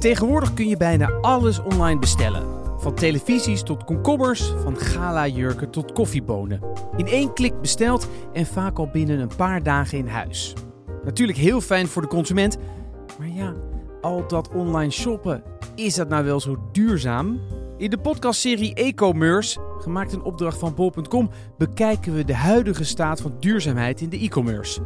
Tegenwoordig kun je bijna alles online bestellen. Van televisies tot komkommers, van gala-jurken tot koffiebonen. In één klik besteld en vaak al binnen een paar dagen in huis. Natuurlijk heel fijn voor de consument, maar ja, al dat online shoppen, is dat nou wel zo duurzaam? In de podcastserie E-commerce, gemaakt in opdracht van bol.com, bekijken we de huidige staat van duurzaamheid in de e-commerce.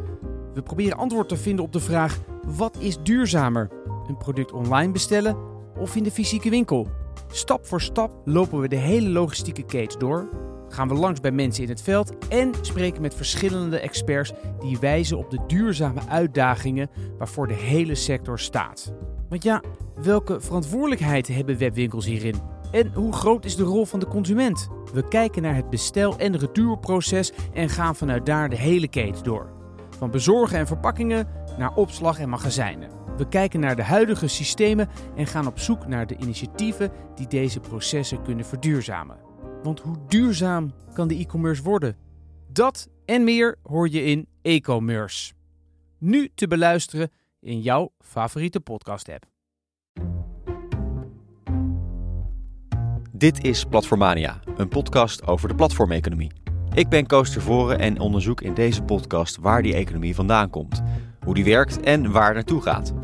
We proberen antwoord te vinden op de vraag: wat is duurzamer? Een product online bestellen of in de fysieke winkel? Stap voor stap lopen we de hele logistieke keten door, gaan we langs bij mensen in het veld en spreken met verschillende experts die wijzen op de duurzame uitdagingen waarvoor de hele sector staat. Want ja, welke verantwoordelijkheid hebben webwinkels hierin? En hoe groot is de rol van de consument? We kijken naar het bestel- en retourproces en gaan vanuit daar de hele keten door. Van bezorgen en verpakkingen naar opslag en magazijnen. We kijken naar de huidige systemen en gaan op zoek naar de initiatieven die deze processen kunnen verduurzamen. Want hoe duurzaam kan de e-commerce worden? Dat en meer hoor je in e-commerce. Nu te beluisteren in jouw favoriete podcast-app. Dit is Platformania, een podcast over de platformeconomie. Ik ben Koos Tervoren en onderzoek in deze podcast waar die economie vandaan komt, hoe die werkt en waar naartoe gaat.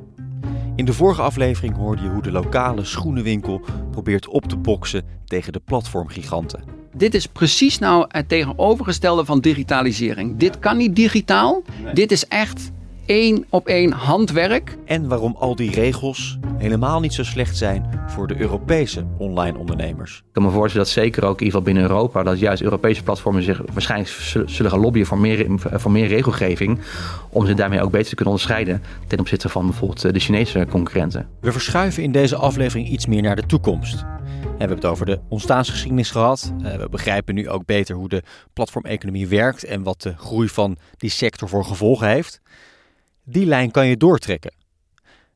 In de vorige aflevering hoorde je hoe de lokale schoenenwinkel probeert op te boksen tegen de platformgiganten. Dit is precies nou het tegenovergestelde van digitalisering. Dit kan niet digitaal. Dit is echt één op één handwerk. En waarom al die regels helemaal niet zo slecht zijn voor de Europese online ondernemers. Ik kan me voorstellen dat zeker ook in ieder geval binnen Europa, dat juist Europese platformen zich waarschijnlijk zullen gaan lobbyen voor meer, voor meer regelgeving. Om ze daarmee ook beter te kunnen onderscheiden ten opzichte van bijvoorbeeld de Chinese concurrenten. We verschuiven in deze aflevering iets meer naar de toekomst. We hebben het over de ontstaansgeschiedenis gehad. Eh, we begrijpen nu ook beter hoe de platformeconomie werkt en wat de groei van die sector voor gevolgen heeft. Die lijn kan je doortrekken.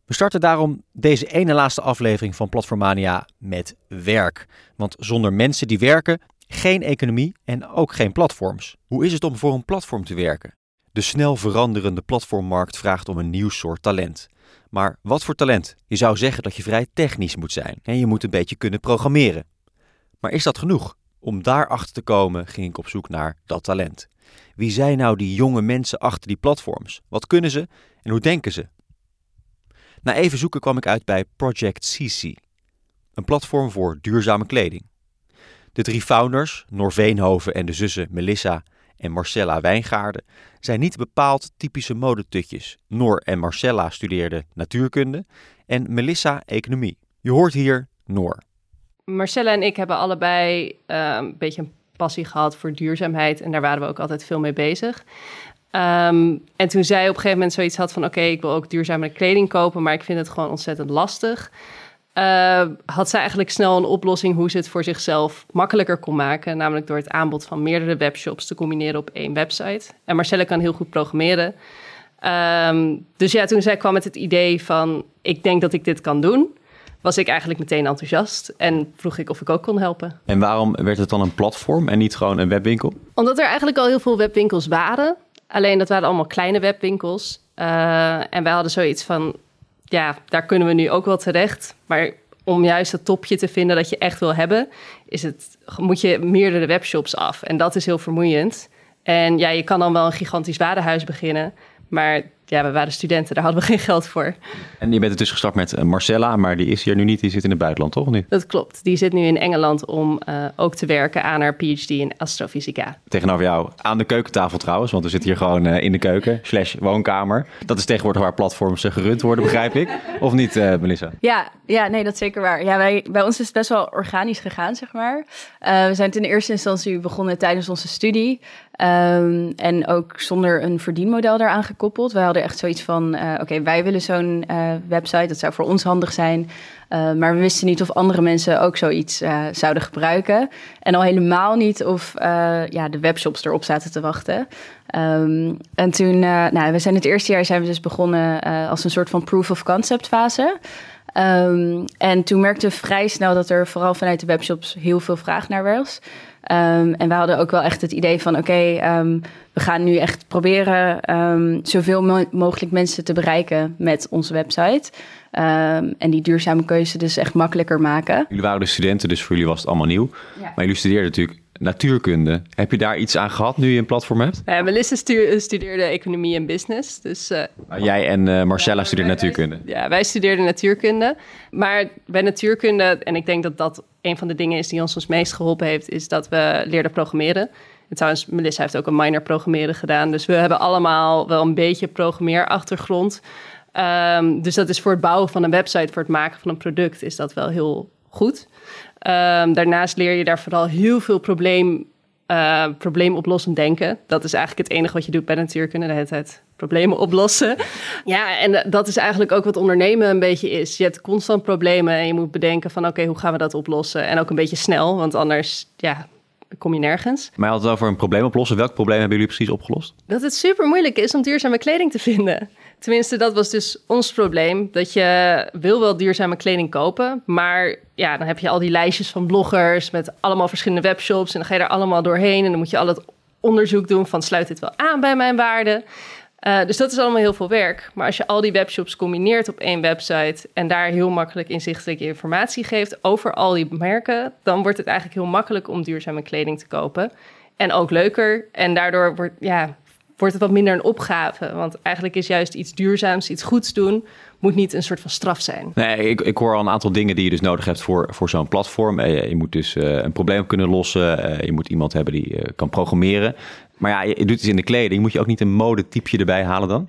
We starten daarom deze ene laatste aflevering van Platformania met werk. Want zonder mensen die werken, geen economie en ook geen platforms. Hoe is het om voor een platform te werken? De snel veranderende platformmarkt vraagt om een nieuw soort talent. Maar wat voor talent? Je zou zeggen dat je vrij technisch moet zijn en je moet een beetje kunnen programmeren. Maar is dat genoeg? Om daarachter te komen ging ik op zoek naar dat talent. Wie zijn nou die jonge mensen achter die platforms? Wat kunnen ze en hoe denken ze? Na even zoeken kwam ik uit bij Project CC, een platform voor duurzame kleding. De drie founders, Noor Veenhoven en de zussen Melissa en Marcella Wijngaarden, zijn niet bepaald typische modetutjes. Noor en Marcella studeerden natuurkunde en Melissa economie. Je hoort hier Noor. Marcella en ik hebben allebei uh, een beetje een passie gehad voor duurzaamheid en daar waren we ook altijd veel mee bezig. Um, en toen zij op een gegeven moment zoiets had van... oké, ik wil ook duurzame kleding kopen... maar ik vind het gewoon ontzettend lastig... Uh, had zij eigenlijk snel een oplossing hoe ze het voor zichzelf makkelijker kon maken. Namelijk door het aanbod van meerdere webshops te combineren op één website. En Marcelle kan heel goed programmeren. Um, dus ja, toen zij kwam met het idee van: ik denk dat ik dit kan doen, was ik eigenlijk meteen enthousiast en vroeg ik of ik ook kon helpen. En waarom werd het dan een platform en niet gewoon een webwinkel? Omdat er eigenlijk al heel veel webwinkels waren. Alleen dat waren allemaal kleine webwinkels. Uh, en wij hadden zoiets van, ja, daar kunnen we nu ook wel terecht. Maar om juist het topje te vinden dat je echt wil hebben, is het, moet je meerdere webshops af. En dat is heel vermoeiend. En ja, je kan dan wel een gigantisch warenhuis beginnen. Maar ja, we waren studenten, daar hadden we geen geld voor. En je bent dus gestart met eh, Marcella, maar die is hier nu niet, die zit in het buitenland, toch? Nu? Dat klopt. Die zit nu in Engeland om uh, ook te werken aan haar PhD in astrofysica. Tegenover jou aan de keukentafel trouwens, want we zitten hier gewoon uh, in de keuken, slash woonkamer. Dat is tegenwoordig waar platforms gerund worden, begrijp ik. Of niet, uh, Melissa? Ja, ja, nee, dat is zeker waar. Ja, wij, bij ons is het best wel organisch gegaan, zeg maar. we zijn in eerste instantie begonnen tijdens onze studie. Um, en ook zonder een verdienmodel daaraan gekoppeld. We echt zoiets van: uh, oké, wij willen zo'n uh, website, dat zou voor ons handig zijn. Uh, maar we wisten niet of andere mensen ook zoiets zouden gebruiken. En al helemaal niet of ja, de webshops erop zaten te wachten. Um, en toen, nou, we zijn het eerste jaar zijn we dus begonnen als een soort van proof of concept fase. Ehm, en toen merkten we vrij snel dat er vooral vanuit de webshops heel veel vraag naar was. Ehm, en we hadden ook wel echt het idee van: oké, ehm, we gaan nu echt proberen zoveel mogelijk mensen te bereiken met onze website. en die duurzame keuze dus echt makkelijker maken. Jullie waren de studenten, dus voor jullie was het allemaal nieuw. Maar jullie studeerden natuurlijk natuurkunde. Heb je daar iets aan gehad nu je een platform hebt? Ja, Melissa studeerde economie en business. Dus, uh, jij en uh, Marcella ja, studeerden natuurkunde? ja, wij studeerden natuurkunde. Maar bij natuurkunde, en ik denk dat dat een van de dingen is die ons het meest geholpen heeft, is dat we leerden programmeren. En trouwens, Melissa heeft ook een minor programmeren gedaan. Dus we hebben allemaal wel een beetje programmeerachtergrond. Um, dus dat is voor het bouwen van een website, voor het maken van een product, is dat wel heel goed. Um, daarnaast leer je daar vooral heel veel probleem, uh, probleemoplossend denken. Dat is eigenlijk het enige wat je doet bij natuurkunde, de hele tijd problemen oplossen. Ja, en dat is eigenlijk ook wat ondernemen een beetje is. Je hebt constant problemen en je moet bedenken van oké, hoe gaan we dat oplossen? En ook een beetje snel, want anders ja, kom je nergens. Maar je had het over een probleem oplossen. Welk probleem hebben jullie precies opgelost? Dat het super moeilijk is om duurzame kleding te vinden. Tenminste, dat was dus ons probleem. Dat je wil wel duurzame kleding kopen, maar ja, dan heb je al die lijstjes van bloggers met allemaal verschillende webshops en dan ga je daar allemaal doorheen en dan moet je al het onderzoek doen van sluit dit wel aan bij mijn waarden. Uh, dus dat is allemaal heel veel werk. Maar als je al die webshops combineert op één website en daar heel makkelijk inzichtelijke informatie geeft over al die merken, dan wordt het eigenlijk heel makkelijk om duurzame kleding te kopen. En ook leuker. En daardoor wordt, ja, wordt het wat minder een opgave. Want eigenlijk is juist iets duurzaams, iets goeds doen, moet niet een soort van straf zijn. Nee, ik, ik hoor al een aantal dingen die je dus nodig hebt voor, voor zo'n platform. Eh, je moet dus uh, een probleem kunnen lossen. Uh, je moet iemand hebben die kan programmeren. Maar ja, je doet het in de kleding. Moet je ook niet een modetypje erbij halen dan?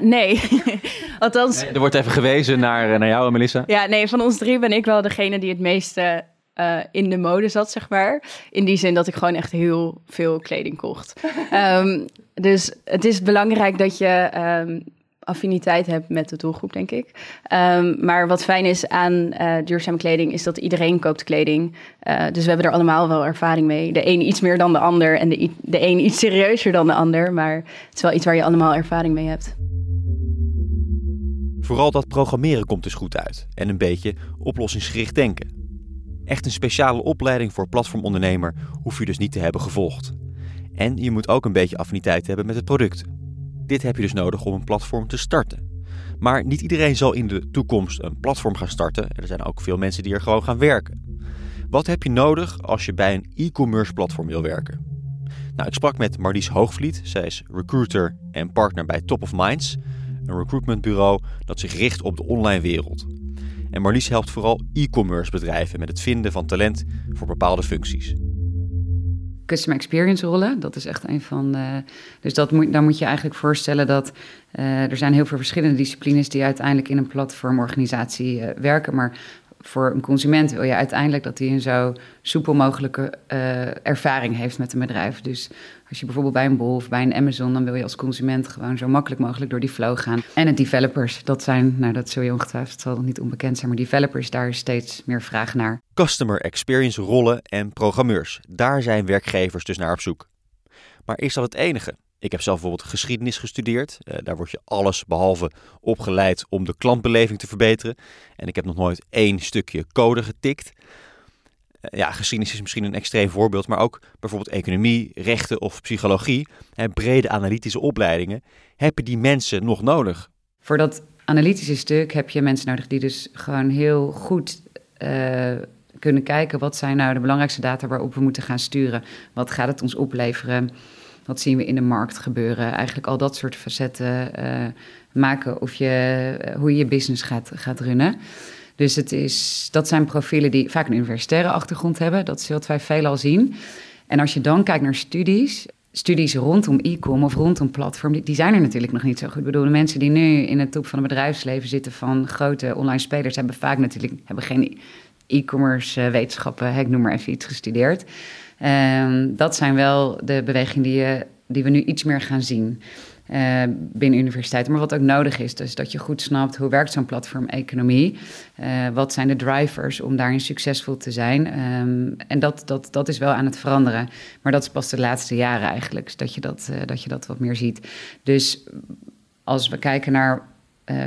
nee. Althans... er wordt even gewezen naar, naar jou, Melissa. Ja, nee, van ons drie ben ik wel degene die het meeste uh, in de mode zat, zeg maar. In die zin dat ik gewoon echt heel veel kleding kocht. um, dus het is belangrijk dat je um, affiniteit hebt met de doelgroep, denk ik. Um, maar wat fijn is aan uh, duurzame kleding, is dat iedereen koopt kleding. Uh, dus we hebben er allemaal wel ervaring mee. De een iets meer dan de ander en de, de een iets serieuzer dan de ander. Maar het is wel iets waar je allemaal ervaring mee hebt. Vooral dat programmeren komt dus goed uit. En een beetje oplossingsgericht denken. Echt een speciale opleiding voor platformondernemer hoef je dus niet te hebben gevolgd. En je moet ook een beetje affiniteit hebben met het product. Dit heb je dus nodig om een platform te starten. Maar niet iedereen zal in de toekomst een platform gaan starten. Er zijn ook veel mensen die er gewoon gaan werken. Wat heb je nodig als je bij een e-commerce platform wil werken? Nou, ik sprak met Marlies Hoogvliet. Zij is recruiter en partner bij Top of Minds, een recruitmentbureau dat zich richt op de online wereld. En Marlies helpt vooral e-commerce bedrijven met het vinden van talent voor bepaalde functies. Customer experience rollen, dat is echt een van. Uh, dus dat moet, dan moet je eigenlijk voorstellen dat uh, er zijn heel veel verschillende disciplines die uiteindelijk in een platformorganisatie uh, werken. Maar voor een consument wil je uiteindelijk dat hij een zo soepel mogelijke uh, ervaring heeft met een bedrijf. Dus als je bijvoorbeeld bij een Bol of bij een Amazon, dan wil je als consument gewoon zo makkelijk mogelijk door die flow gaan. En het developers, dat zijn, nou dat zul je ongetwijfeld, zal niet onbekend zijn, maar developers, daar is steeds meer vraag naar. Customer experience rollen en programmeurs, daar zijn werkgevers dus naar op zoek. Maar is dat het enige? Ik heb zelf bijvoorbeeld geschiedenis gestudeerd. Uh, daar word je alles behalve opgeleid om de klantbeleving te verbeteren. En ik heb nog nooit één stukje code getikt. Uh, ja, geschiedenis is misschien een extreem voorbeeld, maar ook bijvoorbeeld economie, rechten of psychologie. En brede analytische opleidingen. Heb je die mensen nog nodig? Voor dat analytische stuk heb je mensen nodig die dus gewoon heel goed uh, kunnen kijken. Wat zijn nou de belangrijkste data waarop we moeten gaan sturen? Wat gaat het ons opleveren? Wat zien we in de markt gebeuren? Eigenlijk al dat soort facetten uh, maken of je, uh, hoe je je business gaat, gaat runnen. Dus het is, dat zijn profielen die vaak een universitaire achtergrond hebben. Dat is wat wij veelal zien. En als je dan kijkt naar studies, studies rondom e-com of rondom platform, die, die, zijn er natuurlijk nog niet zo goed. Ik bedoel, de mensen die nu in het top van het bedrijfsleven zitten van grote online spelers, hebben vaak natuurlijk hebben geen e-commerce uh, wetenschappen, ik noem maar even iets gestudeerd. Um, dat zijn wel de bewegingen die, je, die we nu iets meer gaan zien. Uh, binnen universiteiten. Maar wat ook nodig is, dus dat je goed snapt hoe werkt zo'n platformeconomie. Uh, wat zijn de drivers om daarin succesvol te zijn. Um, en dat, dat, dat is wel aan het veranderen. Maar dat is pas de laatste jaren eigenlijk, dat je dat, dat, je dat wat meer ziet. Dus als we kijken naar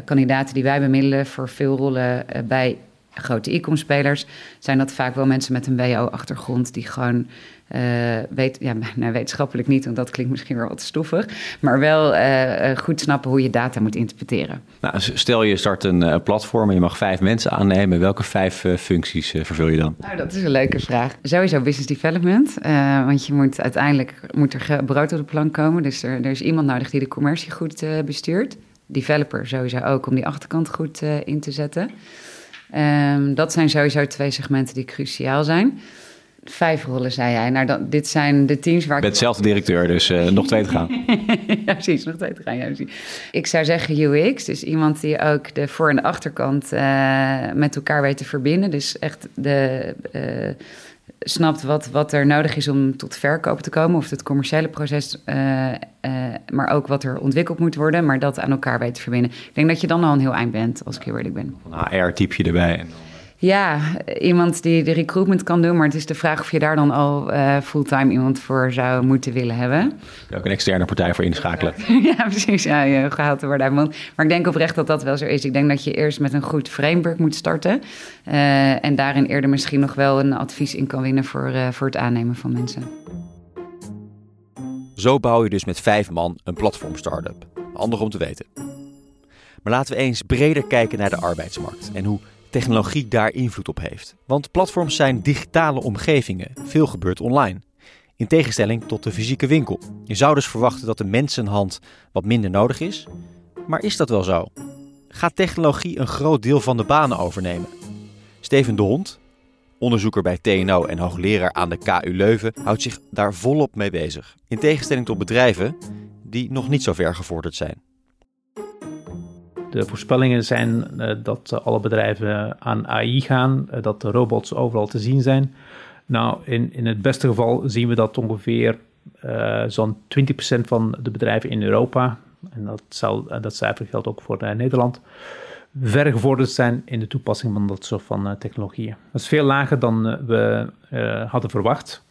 kandidaten die wij bemiddelen voor veel rollen bij grote e-commerce spelers, zijn dat vaak wel mensen met een WO-achtergrond die gewoon uh, weet, ja, nou, wetenschappelijk niet, want dat klinkt misschien wel wat stoffig, maar wel uh, goed snappen hoe je data moet interpreteren. Nou, stel je start een platform en je mag vijf mensen aannemen, welke vijf functies vervul je dan? Nou, dat is een leuke vraag. Sowieso business development, want je moet uiteindelijk moet er brood op de plank komen, dus er, er is iemand nodig die de commercie goed bestuurt. Developer sowieso ook om die achterkant goed in te zetten. Um, dat zijn sowieso twee segmenten die cruciaal zijn. Vijf rollen, zei jij. Nou, dan, dit zijn de teams waar... Je bent zelf de directeur, dus uh, nog twee te gaan. ja, precies, nog twee te gaan. Ja, Ik zou zeggen UX, dus iemand die ook de voor- en de achterkant uh, met elkaar weet te verbinden. Dus echt de... Uh, snapt wat, wat er nodig is om tot verkoop te komen, of het commerciële proces, uh, uh, maar ook wat er ontwikkeld moet worden, maar dat aan elkaar weet te verbinden. Ik denk dat je dan al een heel eind bent, als ik heel eerlijk ben. Een HR-typeje erbij. En ja, iemand die de recruitment kan doen, maar het is de vraag of je daar dan al uh, fulltime iemand voor zou moeten willen hebben. Ook een externe partij voor inschakelen. ja, precies. Ja, je gehaald te worden uit Maar ik denk oprecht dat dat wel zo is. Ik denk dat je eerst met een goed framework moet starten. Uh, en daarin eerder misschien nog wel een advies in kan winnen voor, uh, voor het aannemen van mensen. Zo bouw je dus met vijf man een platform start-up. Handig om te weten. Maar laten we eens breder kijken naar de arbeidsmarkt en hoe technologie daar invloed op heeft. Want platforms zijn digitale omgevingen, veel gebeurt online. In tegenstelling tot de fysieke winkel. Je zou dus verwachten dat de mensenhand wat minder nodig is. Maar is dat wel zo? Gaat technologie een groot deel van de banen overnemen? Steven de Hond, onderzoeker bij TNO en hoogleraar aan de KU Leuven, houdt zich daar volop mee bezig. In tegenstelling tot bedrijven die nog niet zo ver gevorderd zijn. De voorspellingen zijn uh, dat alle bedrijven aan AI gaan, uh, dat de robots overal te zien zijn. Nou, in, in het beste geval zien we dat ongeveer uh, zo'n 20% van de bedrijven in Europa, en dat, zal, dat cijfer geldt ook voor Nederland, ver gevorderd zijn in de toepassing van dat soort van technologieën. Dat is veel lager dan we hadden verwacht.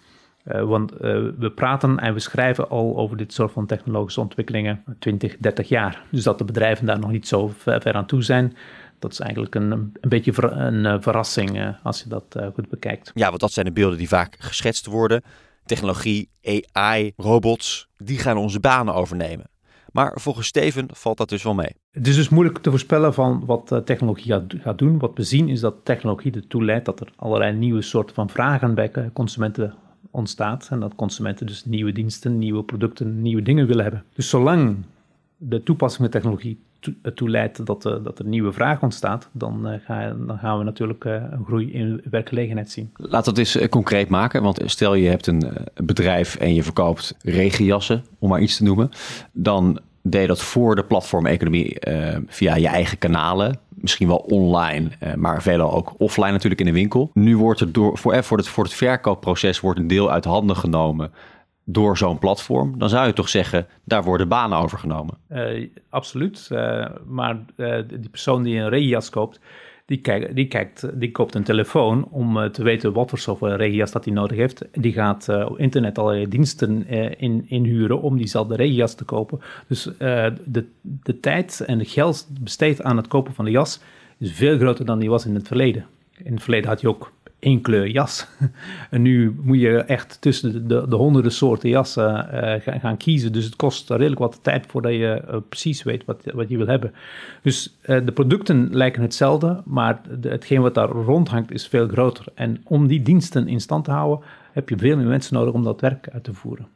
Uh, want uh, we praten en we schrijven al over dit soort van technologische ontwikkelingen 20, 30 jaar. Dus dat de bedrijven daar nog niet zo ver, ver aan toe zijn, dat is eigenlijk een, een beetje ver, een uh, verrassing als je dat goed bekijkt. Ja, want dat zijn de beelden die vaak geschetst worden. Technologie, AI, robots, die gaan onze banen overnemen. Maar volgens Steven valt dat dus wel mee. Het is dus moeilijk te voorspellen van wat technologie gaat, gaat doen. Wat we zien is dat technologie ertoe leidt dat er allerlei nieuwe soorten van vragen bij consumenten ontstaat en dat consumenten dus nieuwe diensten, nieuwe producten, nieuwe dingen willen hebben. Dus zolang de toepassing van technologie ertoe leidt dat, uh, dat er nieuwe vraag ontstaat, dan, uh, ga, dan gaan we natuurlijk uh, een groei in werkgelegenheid zien. Laat dat eens concreet maken, want stel je hebt een bedrijf en je verkoopt regenjassen, om maar iets te noemen, dan deed dat voor de platformeconomie via je eigen kanalen, misschien wel online, eh, maar veelal ook offline natuurlijk in de winkel. Nu wordt er door, voor, eh, voor, het, voor het verkoopproces wordt een deel uit handen genomen door zo'n platform. Dan zou je toch zeggen, daar worden banen overgenomen. Uh, absoluut, uh, maar die persoon die een regenjas koopt, die, kijkt, die, kijkt, die koopt een telefoon om uh, te weten wat voor software regenjas dat hij nodig heeft. Die gaat uh, op internet allerlei diensten uh, in, inhuren om diezelfde regenjas te kopen. Dus de, de tijd en het geld besteed aan het kopen van de jas is veel groter dan die was in het verleden. In het verleden had je ook één kleur jas. en nu moet je echt tussen de, de, honderden soorten jassen uh, gaan kiezen. Dus het kost redelijk wat tijd voordat je uh, precies weet wat, wat je wil hebben. Dus uh, de producten lijken hetzelfde, maar hetgeen wat daar rondhangt is veel groter. En om die diensten in stand te houden, heb je veel meer mensen nodig om dat werk uit te voeren.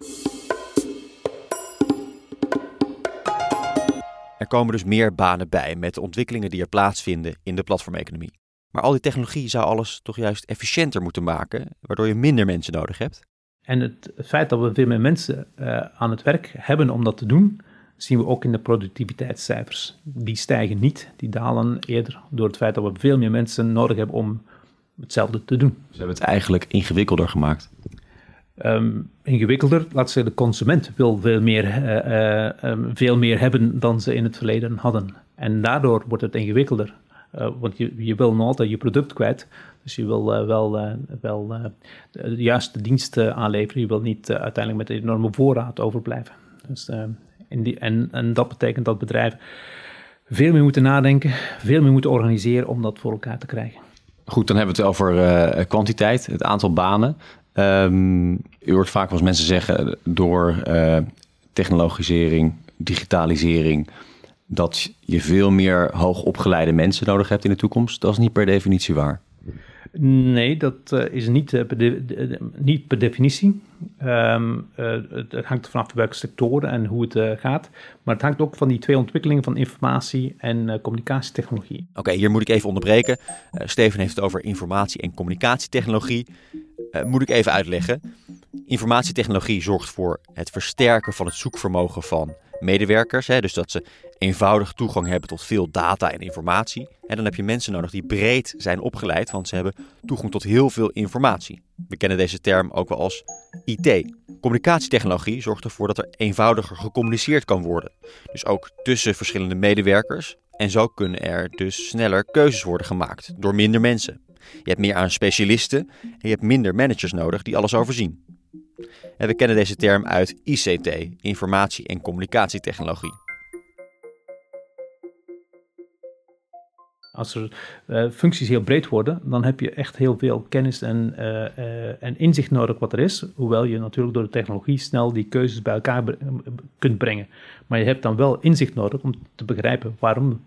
Er komen dus meer banen bij met de ontwikkelingen die er plaatsvinden in de platformeconomie. Maar al die technologie zou alles toch juist efficiënter moeten maken, waardoor je minder mensen nodig hebt. En het, feit dat we veel meer mensen uh, aan het werk hebben om dat te doen, zien we ook in de productiviteitscijfers. Die stijgen niet, die dalen eerder door het feit dat we veel meer mensen nodig hebben om hetzelfde te doen. Ze hebben het eigenlijk ingewikkelder gemaakt. Um, ingewikkelder, laten we zeggen, de consument wil veel meer, uh, uh, um, veel meer hebben dan ze in het verleden hadden. En daardoor wordt het ingewikkelder. Uh, want je, je wil nog altijd je product kwijt. Dus je wil uh, wel, uh, wel de juiste diensten aanleveren. Je wil niet uiteindelijk met een enorme voorraad overblijven. Dus, in die, en, en dat betekent dat bedrijven veel meer moeten nadenken, veel meer moeten organiseren om dat voor elkaar te krijgen. Goed, dan hebben we het over uh, kwantiteit, het aantal banen. Um, u hoort vaak als mensen zeggen door uh, technologisering, digitalisering, dat je veel meer hoogopgeleide mensen nodig hebt in de toekomst. Dat is niet per definitie waar. Nee, dat uh, is niet, uh, per de, de, niet per definitie. Um, uh, het, het, hangt vanaf welke sectoren en hoe het gaat. Maar het hangt ook van die twee ontwikkelingen van informatie- en communicatietechnologie. Oké, okay, hier moet ik even onderbreken. Steven heeft het over informatie- en communicatietechnologie. moet ik even uitleggen. Informatietechnologie zorgt voor het versterken van het zoekvermogen van medewerkers. Hè, dus dat ze eenvoudig toegang hebben tot veel data en informatie. En dan heb je mensen nodig die breed zijn opgeleid, want ze hebben toegang tot heel veel informatie. We kennen deze term ook wel als IT. Communicatietechnologie zorgt ervoor dat er eenvoudiger gecommuniceerd kan worden. Dus ook tussen verschillende medewerkers. En zo kunnen er dus sneller keuzes worden gemaakt door minder mensen. Je hebt meer aan specialisten en je hebt minder managers nodig die alles overzien. En we kennen deze term uit ICT, informatie- en communicatietechnologie. Als er uh, functies heel breed worden, dan heb je echt heel veel kennis en, uh, uh, en inzicht nodig wat er is. Hoewel je natuurlijk door de technologie snel die keuzes bij elkaar kunt brengen. Maar je hebt dan wel inzicht nodig om te begrijpen waarom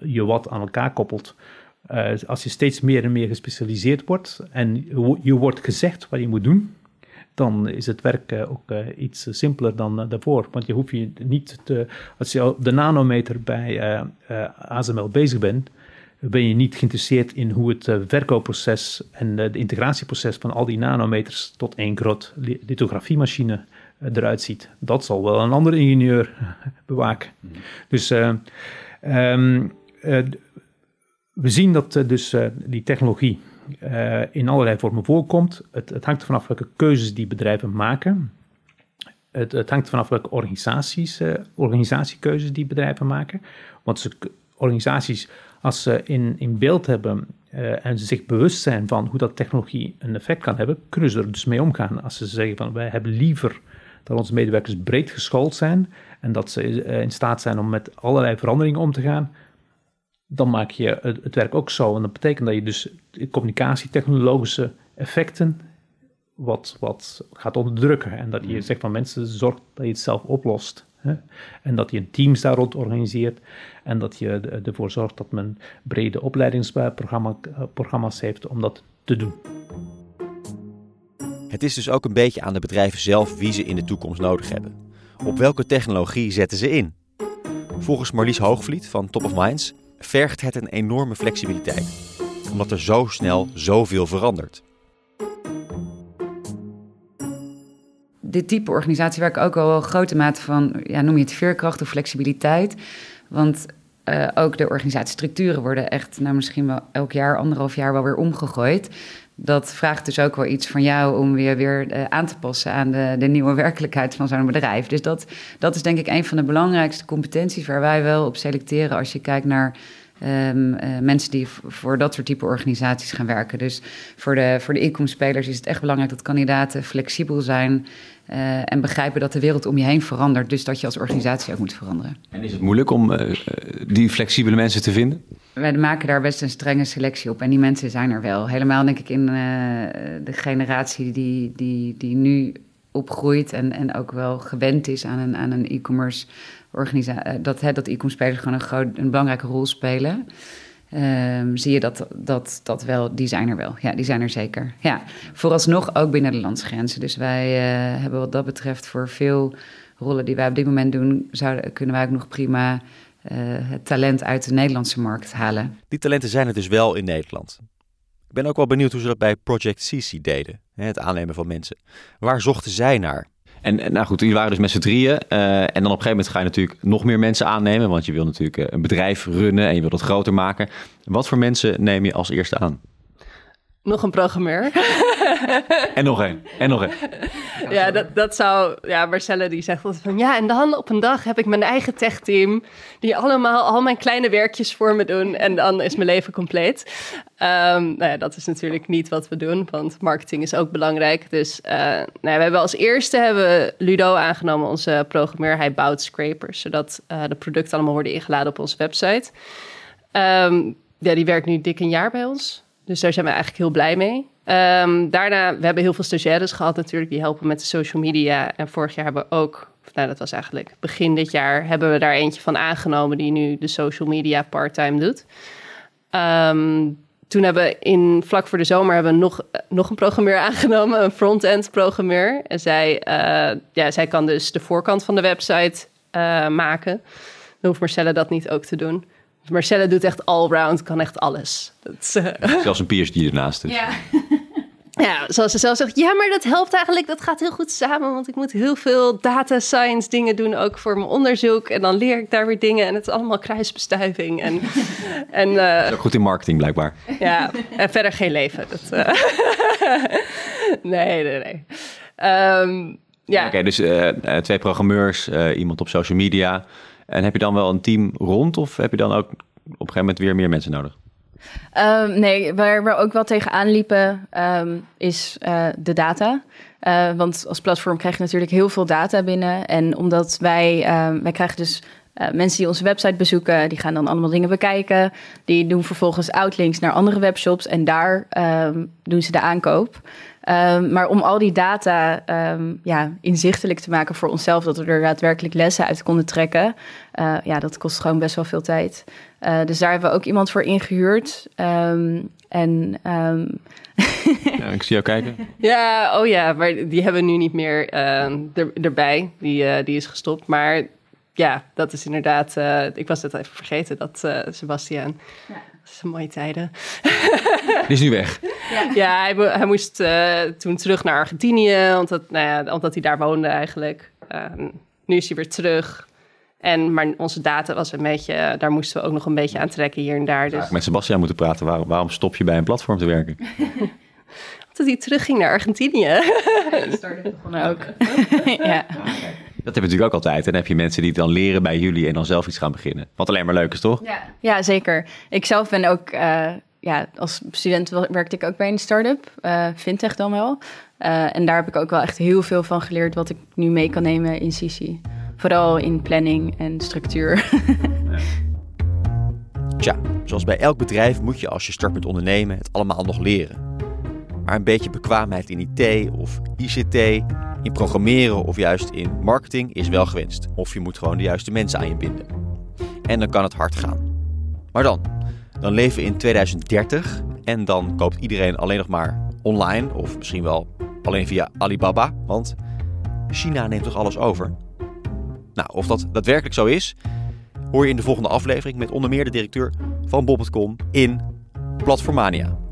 je wat aan elkaar koppelt. als je steeds meer en meer gespecialiseerd wordt en je wordt gezegd wat je moet doen, dan is het werk ook iets simpeler dan daarvoor. Want je hoeft je niet te, als je op de nanometer bij ASML bezig bent, ben je niet geïnteresseerd in hoe het verkoopproces en de integratieproces van al die nanometers tot één groot lithografiemachine eruit ziet. Dat zal wel een andere ingenieur bewaken. Mm. Dus um, we zien dat dus die technologie in allerlei vormen voorkomt. Het, het hangt vanaf welke keuzes die bedrijven maken. Het, het hangt vanaf welke organisaties, organisatiekeuzes die bedrijven maken. Want organisaties als ze in, in beeld hebben uh, en ze zich bewust zijn van hoe dat technologie een effect kan hebben, kunnen ze er dus mee omgaan. Als ze zeggen van wij hebben liever dat onze medewerkers breed geschoold zijn en dat ze in staat zijn om met allerlei veranderingen om te gaan, dan maak je het, het werk ook zo. En dat betekent dat je dus communicatietechnologische effecten wat, wat gaat onderdrukken. En dat je zegt van mensen, zorg dat je het zelf oplost. Hè? En dat je een teams daar rond organiseert en dat je ervoor zorgt dat men brede opleidingsprogramma's heeft om dat te doen. Het is dus ook een beetje aan de bedrijven zelf wie ze in de toekomst nodig hebben. Op welke technologie zetten ze in? Volgens Marlies Hoogvliet van Top of Minds vergt het een enorme flexibiliteit, omdat er zo snel zoveel verandert. dit type organisatie werkt ook wel een grote mate van, ja, noem je het veerkracht of flexibiliteit. Want uh, ook de organisatiestructuren worden echt, nou misschien wel elk jaar, anderhalf jaar wel weer omgegooid. Dat vraagt dus ook wel iets van jou om weer, weer uh, aan te passen aan de, de nieuwe werkelijkheid van zo'n bedrijf. Dus dat, dat is denk ik een van de belangrijkste competenties waar wij wel op selecteren als je kijkt naar Um, uh, mensen die voor dat soort type organisaties gaan werken. Dus voor de, voor de inkomensspelers is het echt belangrijk dat kandidaten flexibel zijn. Uh, en begrijpen dat de wereld om je heen verandert. Dus dat je als organisatie ook moet veranderen. En is het moeilijk om uh, die flexibele mensen te vinden? Wij maken daar best een strenge selectie op. En die mensen zijn er wel. Helemaal denk ik in de generatie die, die, die nu opgroeit. En, en ook wel gewend is aan een, aan een e-commerce organisatie. Dat, dat e-commerce spelers gewoon een, groot, een belangrijke rol spelen. Um, zie je dat, dat, dat wel, die zijn er wel. Ja, die zijn er zeker. Ja, vooralsnog ook binnen de landsgrenzen. Dus wij uh, hebben wat dat betreft voor veel rollen die wij op dit moment doen, zouden, kunnen wij ook nog prima uh, het talent uit de Nederlandse markt halen. Die talenten zijn er dus wel in Nederland. Ik ben ook wel benieuwd hoe ze dat bij Project CC deden, het aannemen van mensen. Waar zochten zij naar? En nou goed, jullie waren dus met z'n drieën. Uh, en dan op een gegeven moment ga je natuurlijk nog meer mensen aannemen. Want je wil natuurlijk uh, een bedrijf runnen en je wilt het groter maken. Wat voor mensen neem je als eerste aan? Nog een programmeur. En nog één. En nog één. Ja, dat, dat zou... Ja, Marcelle die zegt altijd van... Ja, en dan op een dag heb ik mijn eigen techteam... die allemaal al mijn kleine werkjes voor me doen... en dan is mijn leven compleet. Ehm, nou ja, dat is natuurlijk niet wat we doen... want marketing is ook belangrijk. Dus uh, nou ja, we hebben als eerste hebben Ludo aangenomen... onze programmeur. Hij bouwt scrapers... zodat uh, de producten allemaal worden ingeladen op onze website. Um, ja, die werkt nu dik een jaar bij ons... Dus daar zijn we eigenlijk heel blij mee. Um, daarna, we hebben heel veel stagiaires gehad natuurlijk, die helpen met de social media. En vorig jaar hebben we ook, nou dat was eigenlijk begin dit jaar, hebben we daar eentje van aangenomen die nu de social media parttime doet. Um, toen hebben we in, vlak voor de zomer hebben we nog, nog een programmeur aangenomen, een front-end programmeur. En zij, uh, ja, zij kan dus de voorkant van de website uh, maken. Dan hoeft Marcelle dat niet ook te doen. Marcelle doet echt allround, kan echt alles. Dat, uh... Zelfs een PhD ernaast. Dus. Ja. ja, zoals ze zelf zegt, ja, maar dat helpt eigenlijk, dat gaat heel goed samen, want ik moet heel veel data science dingen doen, ook voor mijn onderzoek. En dan leer ik daar weer dingen en het is allemaal kruisbestuiving. En, en, uh... ook goed in marketing, blijkbaar. Ja, en verder geen leven. Dat, uh... nee, nee, nee. Um, ja. Oké, okay, dus twee programmeurs, iemand op social media. En heb je dan wel een team rond of heb je dan ook op een gegeven moment weer meer mensen nodig? Um, nee, waar we ook wel tegenaan liepen um, is uh, de data. Uh, want als platform krijg je natuurlijk heel veel data binnen. En omdat wij, um, wij krijgen dus uh, mensen die onze website bezoeken, die gaan dan allemaal dingen bekijken. Die doen vervolgens outlinks naar andere webshops en daar doen ze de aankoop. Um, maar om al die data um, ja, inzichtelijk te maken voor onszelf, dat we er daadwerkelijk lessen uit konden trekken, uh, ja, dat kost gewoon best wel veel tijd. Uh, dus daar hebben we ook iemand voor ingehuurd. Um, en. ja, ik zie jou kijken. Ja, oh ja, maar die hebben we nu niet meer er, erbij. Die, uh, die is gestopt. Maar ja, dat is inderdaad. ik was het even vergeten dat Sebastian. Ja. Dat zijn mooie tijden. Die is nu weg. Ja, ja hij, hij, moest uh, toen terug naar Argentinië, omdat, nou ja, omdat hij daar woonde eigenlijk. Uh, nu is hij weer terug. En, maar onze data was een beetje, daar moesten we ook nog een beetje aan trekken hier en daar. Dus. met Sebastian moeten praten, waarom, waarom stop je bij een platform te werken? dat hij terugging naar Argentinië. Ja, start begonnen ook. ja. Dat heb je natuurlijk ook altijd. En dan heb je mensen die het dan leren bij jullie en dan zelf iets gaan beginnen. Wat alleen maar leuk is, toch? Ja, ja zeker. Ik zelf ben ook, uh, ja, als student werkte ik ook bij een start-up, uh, fintech dan wel. Uh, en daar heb ik ook wel echt heel veel van geleerd wat ik nu mee kan nemen in Sisi. Vooral in planning en structuur. ja. Tja, zoals bij elk bedrijf moet je als je start met ondernemen het allemaal nog leren. Maar een beetje bekwaamheid in IT of ICT, in programmeren of juist in marketing is wel gewenst. Of je moet gewoon de juiste mensen aan je binden. En dan kan het hard gaan. Maar dan, dan leven we in 2030 en dan koopt iedereen alleen nog maar online of misschien wel alleen via Alibaba, want China neemt toch alles over? Nou, of dat daadwerkelijk zo is, hoor je in de volgende aflevering met onder meer de directeur van Bob.com in Platformania.